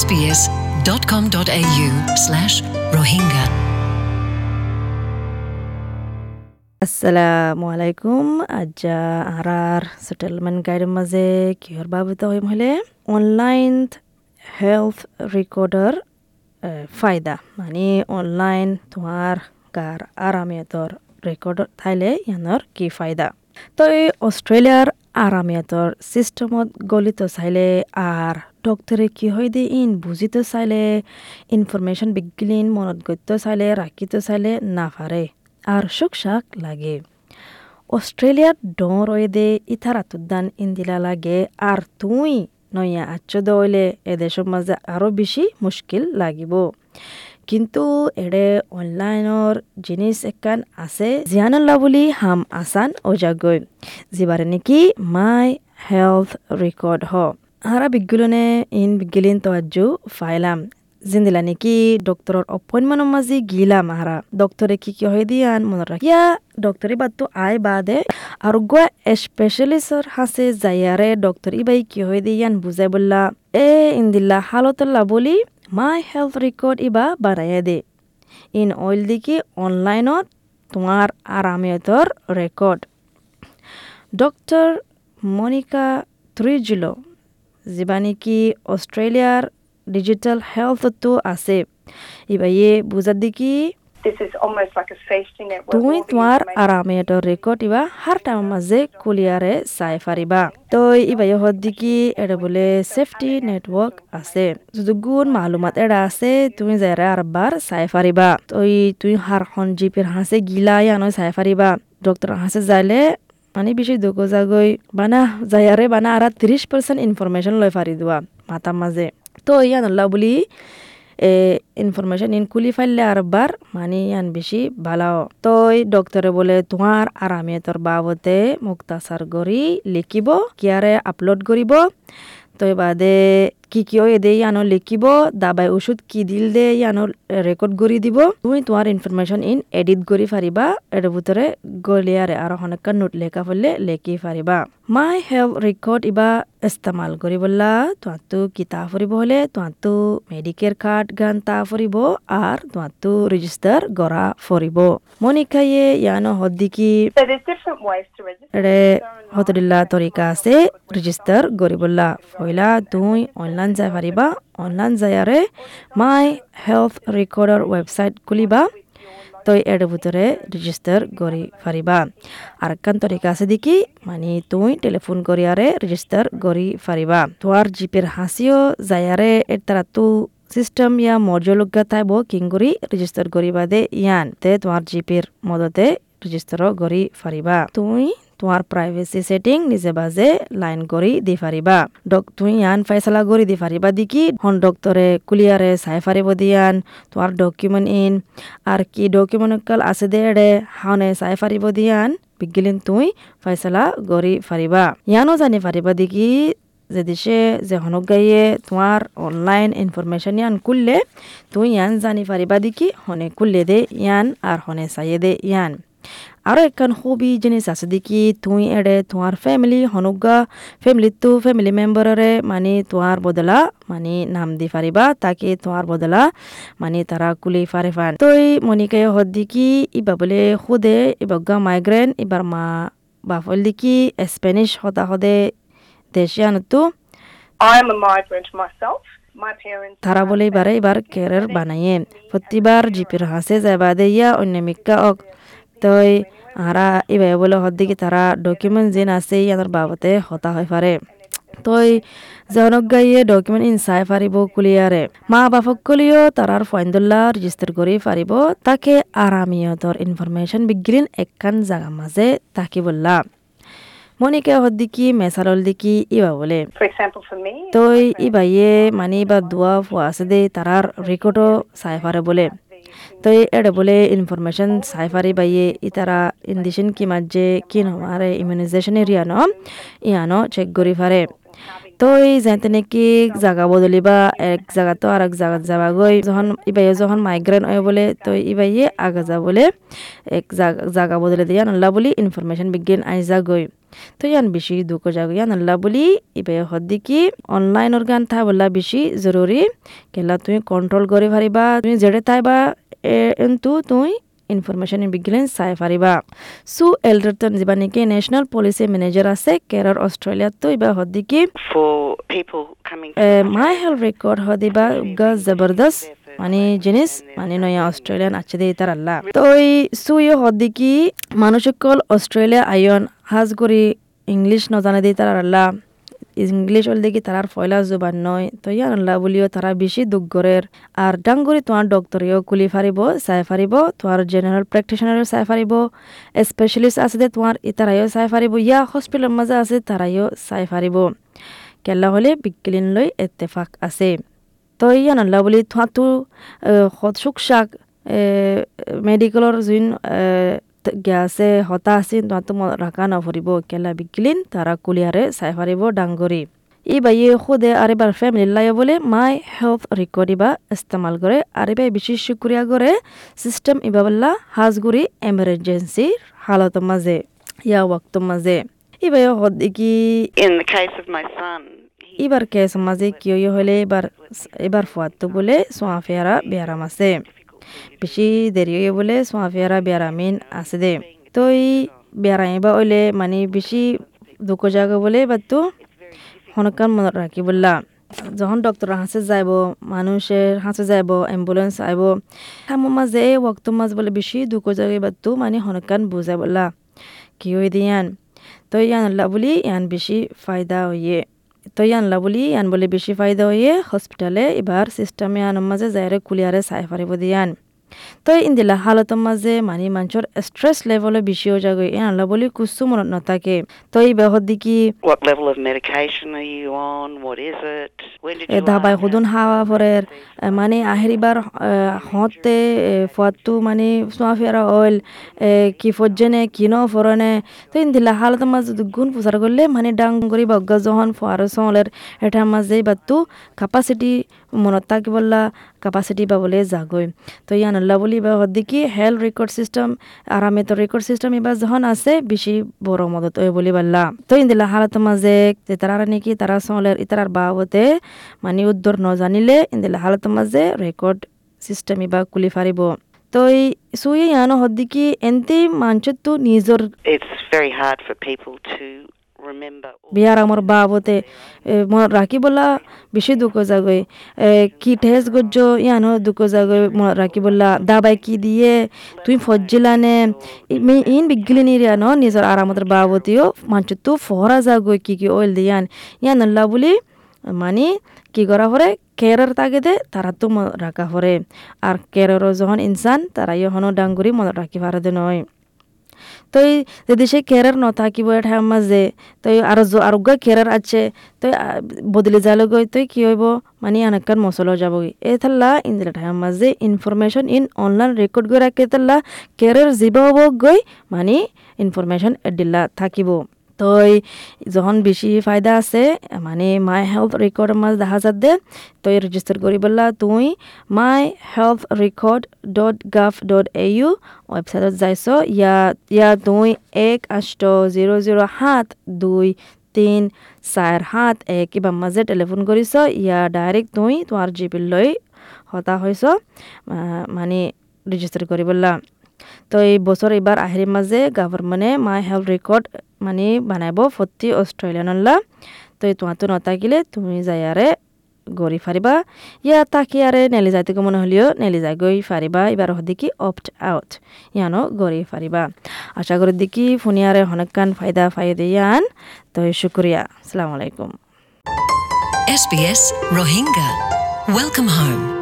sbs.com.au slash rohingya. আসসালামু আলাইকুম আজ আরার সেটেলমেন্ট গাইডের মাঝে কিহর বাবদ হইম হলে অনলাইন হেলথ রেকর্ডার ফায়দা। মানে অনলাইন তোমার কার আরামিয়তর রেকর্ড থাইলে ইয়ানোর কি ফায়দা? তো এই অস্ট্রেলিয়ার আরামিয়তর সিস্টেমত গলিত চাইলে আর ডক্টরে কি হয় দে ইন বুঝিত চাইলে ইনফরমেশন বিগিলিন, মনত গত্য চাইলে রাখিত চাইলে না পারে আর সুকশাক লাগে। অস্ট্রেলিয়ার ডর দে ইথারাতুদ্দান ইন্দিলা লাগে। আর তুই নয়া আচ্ছ দইলে এদেশের মাঝে আরও বেশি মুশকিল লাগিব। কিন্তু এডে অনলাইনৰ জিনিস একান আছে, জিয়ানল্লা বুলি হাম আসান ওজাগৈ যিবাৰে নেকি মাই হেলথ রেকর্ড হ। হাৰা বিগুলনে ইন গিলিন তৱাজু ফাইলাম জিন্দিলা নেকি ডক্তৰৰ অপইণ্টমেণ্টৰ মাজি গিলাম হাৰা ডক্তৰে কি কি হয় দিয়ান মনত ৰাখ ইয়া ডক্তৰ ইবাদটো আই বা দে আৰু গোৱা স্পেচিয়েলিষ্টৰ সাঁচে যায়াৰে ডক্তৰ ইবাই কি হয় দিয়ান বুজাই বোলা এ ইন্দিল্লা হালতল্লা বুলি মাই health record Iba বাঢ়াই they in oil দেখি অনলাইনত তোমাৰ আৰামিয়তৰ ৰেকৰ্ড ডক্তৰ মণিকা ত্ৰিজুলো যিবা নেকি অস্ট্রেলিয়ার ডিজিটাল হেলথতো আছে। ইবাইয়ে বুঝার দিকি where তুমি information- আরামিয়তর রেকর্ড ইবা হার টাইম মাঝে কুলিয়ারে চাই ফারিবা তো ইবাই হদ্দিকি এটা বলে সেফটি নেটওয়ার্ক আছে। যদি গুণ মালুমাত এটা আছে তুমি যারা আরবার চাই তো তুই হার খন জিপির হাসে গিলা ইয়ানো চাই ফারিবা ডক্টর হাসে যাইলে মানে বেশি দুঃখ যাগৈ বানা যায়ারে বানা আর ত্রিশ পার্সেন্ট ইনফরমেশন লয় ফারি দেওয়া মাতার মাঝে তো ইয়ান বুলি, এ ইনফরমেশন ইন খুলি ফাইলে আর বার মানে ইয়ান বেশি ভালো তই ডক্টরে বলে তোমার আরামিয়তর বাবতে মুক্তাচার করি লিখিব কিয়ারে আপলোড করিব তই বাদে কি কি হয় দে ইয়ানো লিখিব দাবাই ওষুধ কি দিল দে ইয়ানো রেকর্ড করে দিব। তুমি তোমার ইনফরমেশন ইন এডিট করি ফারিবা এর ভিতরে গলিয়ারে আর অনেকটা নোট লেখা ফেললে লেখি ফারিবা মাই হেলথ রেকর্ড ইবা ইস্তেমাল করি বললা তোমারতো কিতা ফুরিব হলে তোমারতো মেডিকেল কার্ড গান তা ফুরিব আর তোমারতো রেজিস্টার গড়া ফুরিব মনিকায়ে ইয়ানো হদ্দিকি. এড়ে হতদিল্লা তরিকা আছে রেজিস্টার গরিবল্লা পয়লা তুই অনলাইন যাই পারিবা অনলাইন যায়ারে মাই হেলথ রেকর্ডর ওয়েবসাইট খুলিবা। তই এর ভিতরে রেজিস্টার করি পারিবা আর একখান তরিকা আছে দেখি মানে তুই টেলিফোন করিয়ারে রেজিস্টার করি পারিবা তোর জিপের হাসিও যায়ারে এর তারা তু সিস্টেম ইয়া মর্যলজ্ঞা তাইব কিং করি রেজিস্টার করিবা দে ইয়ান। তে তোমার জিপের মদতে রেজিস্টার করি পারিবা তুই তোমার প্রাইভেসি সেটিং নিজে বাজে লাইন করি দি পারিবা ডক তুই ইয়ান ফেসলা করি দি পারিবা দিকি, হন ডক্টরে কুলিয়ারে চাই পারিব দিয়ান, তোমার ডকুমেন্ট ইন আর কি ডকুমেন্ট কাল আছে দে এড়ে হানে চাই পারিব দিয়ান, বিগিলিন তুই ফেসলা করি পারিবা ইয়ানো জানি পারিবা দিকি যে দিশে যে হনক গাইয়ে তোমার অনলাইন ইনফরমেশন ইয়ান কুললে তুই ইয়ান জানি পারিবা দিকি, হনে কুললে দে ইয়ান আর হনে চাইয়ে দে ইয়ান। আরও একখান খুবই জিনিস আছে দেখি তুই এড়ে তোমার ফ্যামিলি হনুগা ফ্যামিলি তো ফ্যামিলি মেম্বাররে মানে তোমার বদলা মানে নাম দি পারিবা তাকে তোমার বদলা মানে তারা কুলি ফারে ফান তই মনিকায় হদ দিকি ইবা বলে খুদে ইবাগা মাইগ্রেন ইবার মা বাফল দিকি স্প্যানিশ হতা হদে দেশিয়ানতো I'm a migrant myself. My parents. তারা বলে এবারে এবার কেরের বানাইয়ে প্রতিবার জিপির হাসে যাবা দেইয়া অন্য মিক্কা অক তই আরা এবার বলে হদ্দিকে তারা ডকুমেন্ট যেন আছে ইয়ানোর বাবতে হতা হয়ে পারে তই জনক গাইয়ে ডকুমেন্ট ইন চাই পারিব কুলিয়ারে মা বাপক কলিও তারার ফাইন্দুল্লাহ রেজিস্টার করে পারিব তাকে আরামিয়তর ইনফরমেশন বিগিলিন একখান জাগা মাঝে তাকি বললা মনিকা হদ্দিকি মেসারল দিকি ইবা বলে. তই ইবাইয়ে মানে ইবা দোয়া ফুয়া আছে দে তারার রেকর্ডও চাই পারে বলে। তই এটা বলে ইনফরমেশন সাইফারি বাইয়ে ইতারা ইন্দিশন কি মাঝে কি নমারে ইমিউনাইজেশন এরিয়ানো ইয়ানো চেক করি পারে তই যেতে নাকি জাগা বদলিবা, এক জায়গা তো আর এক জায়গা যাবা গই যখন ইবাইয়ে যখন মাইগ্রেন হয় বলে তো ইবাইয়ে আগা যা বলে, এক জাগা বদলে দিয়া নল্লা বলি ইনফরমেশন বিজ্ঞান আই যা গই তো ইয়ান বেশি দুঃখ যাগ, ইয়ান নল্লা বলি ইবাইয়ে হদ্দি কি অনলাইন গান থা বললা বেশি জরুরি কেলা তুমি কন্ট্রোল করে পারিবা তুমি যেড়ে তাইবা এন্তু তুই ইনফরমেশন বিজ্ঞান চাই পাৰিবা সু এল্ডাৰটন যিবা নেকি নেশ্যনেল পলিচি মেনেজাৰ আছে কেৰৰ অষ্ট্ৰেলিয়াতো ইবা হদিকি মাই হেল্থ রেকর্ড হদিবা উগা জবরদস্ত মানে জিনিস মানে নয়া অস্ট্রেলিয়ান আছে দে তার আল্লাহ তো এই সুইও হদিকি মানুষকল অস্ট্রেলিয়া আয়ন হাজ করি ইংলিশ নজানে দে তার আল্লাহ ইংলিশ হল দেখি তারার ফয়লা জবান নয়। তো ইয়ান আল্লাহ বলিও তারা বেশি দুঃখ গরের আর ডাঙ্গুরি তোমার ডক্টরেও কুলি ফারিব চাই ফারিব তোমার জেনারেল প্র্যাকটিশনারও চাই ফারিব স্পেশালিস্ট আছে তোমার ইতারাইও চাই ফারিব ইয়া হস্পিটালের মাঝে আছে তারাইও চাই ফারিব কেলা হলে বিজ্ঞান লৈ এত্তেফাক আছে। তো ইয়ান আল্লাহ বুলি তোমাৰতো সুখ শাক মেডিকেলৰ যোন গেছে হতা আছিল তোমাৰতো ৰাখা নভৰিব কেলা বিজ্ঞান তাৰা কুলিয়াৰে চাই ফাৰিব ডাংগৰি ই বাইয়ে খুদে আর এবার ফ্যামিলি লাই বলে মাই হেলথ রেকর্ড ইবা ইস্তেমাল করে আর এবার বিশেষ শুক্রিয়া করে সিস্টেম ইবা বললা হাজগুড়ি এমার্জেন্সির হালত মাঝে ইয়া ওয়াক্ত মাঝে ইবাই হদ্দিকি In the case of my son, he এবার কেস মাঝে কিয় হলে এবার এবার ফুয়াতো বলে সোয়া ফেয়ারা বেয়ারাম আছে। বেশি দেরি হয়ে বলে সোয়া ফেয়ারা বেয়ারামিন আছে দে তো এই বেয়ারাইবা হইলে মানে বেশি দুঃখ জায়গা বলে এবার তো হনকান মনত রাখি বললা যখন ডক্টর হাসে যাইব মানুষের হাসে যাইব অ্যাম্বুলেন্স আইব আমার মাঝে ওক্ত মাঝ বলে বেশি দুঃখ জায়গা এবার তো মানে হনকান বুঝাই বললা কি হয়ে দিয়ান তো ইয়ান বলি ইয়ান বেশি ফায়দা হইয়ে তো আনলা বুলি, ইয়ান বলে বেশি ফায়দা হইয়ে হসপিটালে এবার সিস্টেমে আনম মাঝে যাইরে কুলিয়ারে চাই পারিব দিয়ান তো ইন্দিলা হালতের মাঝে মানে মানুষের স্ট্রেস লেভেলে বেশি হয়ে যাবে ইয়ান আল্লাহ বলি কুসু মনত নথাকে। তো এই বেহর দিকি what level of medication are you on? What is it? When did you দাবাই last হাওয়া ফরের মানে আহিরিবার হতে ফুয়াতু মানে সোয়াফিয়ারা অয়েল কি ফজ্জেনে কি ন ফরনে তো ইন্দিলা হালত মাঝ গুণ প্রচার করলে মানে ডাং করি বগ্গা যখন ফুয়ার সলের এটার মাঝে বাতু ক্যাপাসিটি মনত থাকি বললা ক্যাপাসিটি বা বলে তো ইয়ান আল্লাহ বলি বা হদ্দিকি হেলথ রেকর্ড সিস্টেম আরামে তো রেকর্ড সিস্টেম এবার যখন আছে বেশি বড় মদত হয় বলি বললা। তো ইন্দিলা হালত মাঝে যে নাকি তারা সলের ইতারার বাবতে মানে উদ্দর নজানিলে, ইন্দিলা হালত মাঝে রেকর্ড সিস্টেম এবার কুলি ফারিব তো এই সুই ইয়ানো হদ্দিকি এনতে মাঞ্চতো নিজর It's very hard বিয়ার আমার বাবতে মনত রাখি বলা বেশি দুঃখ জাগই কি ঠেস গজ্জ ইয়ানো দুঃখ জাগই মনত রাখি বলা দাবাই কি দিয়ে তুই ফজ্জিলানে ইন বিগলিনি ইয়ানো নিজর আরামতের বাবতেও মাঞ্চতো ফহরা জাগই কি কি অয়েল দিয়ান। ইয়ান আল্লাহ বলি মানে কি করা পরে কেয়ারের তাগেদে তারা তো রাখা পরে আর কেয়ারেরও যখন ইনসান তারা ইহনো ডাঙ্গুরি মনত রাখি পারে নয়। তো এই যদি সে কেয়ার নথাকিব এঠার মাজে, তই আৰু আৰোগ্য কেয়ার আছে, তই বদলি যালে তই কি হ'ব মানে এনেকুৱা মচলা যাবগৈ। এই থাল্লা ইন্দিরা ঠাইর মাজে ইনফরমেশন ইন অনলাইন ৰেকৰ্ড গৈ রাখে থাল্লা কেৰাৰ জীৱ হব গৈ মানে ইনফৰ্মেশ্যন এডিল্লা থাকিব। তো যখন বেশি ফায়দা আছে মানে মাই হেলথ রেকর্ড মাঝ দেখা যাতে তো রেজিস্টার করি বললা তুই my health record dot gov dot A U ওয়েবসাইটত যাইছ ইয়া ইয়া তুই এক আষ্ট জিৰ' জিৰ' সাত দুই তিন চাৰ সাত এক কিবা মাজে টেলিফোন কৰিছ ইয়া ডাইৰেক্ট তুই তোমাৰ জি পি লৈ হতা হৈছ মানে রেজিস্টার করি বললা তো এই বছর এবার আহের মাঝে গভর্নমেন্টে মাই হেলথ রেকর্ড মানে বানাইব প্রতি অস্ট্রেলিয়ানলা তো এই তোমার তো নথাকিলে তুমি যাই আরে গড়ি ফারিবা ইয়া তাকি আরে নেলি যাইতে মনে হলেও নেলি যাই গই ফারিবা এবার হদিকি অপ্ট আউট ইয়ানো গড়ি ফারিবা আশা করি দেখি ফোনিয়ারে হনেকান ফায়দা ফায়দে ইয়ান। তো শুক্রিয়া আসসালামু আলাইকুম। SBS Rohingya. Welcome home.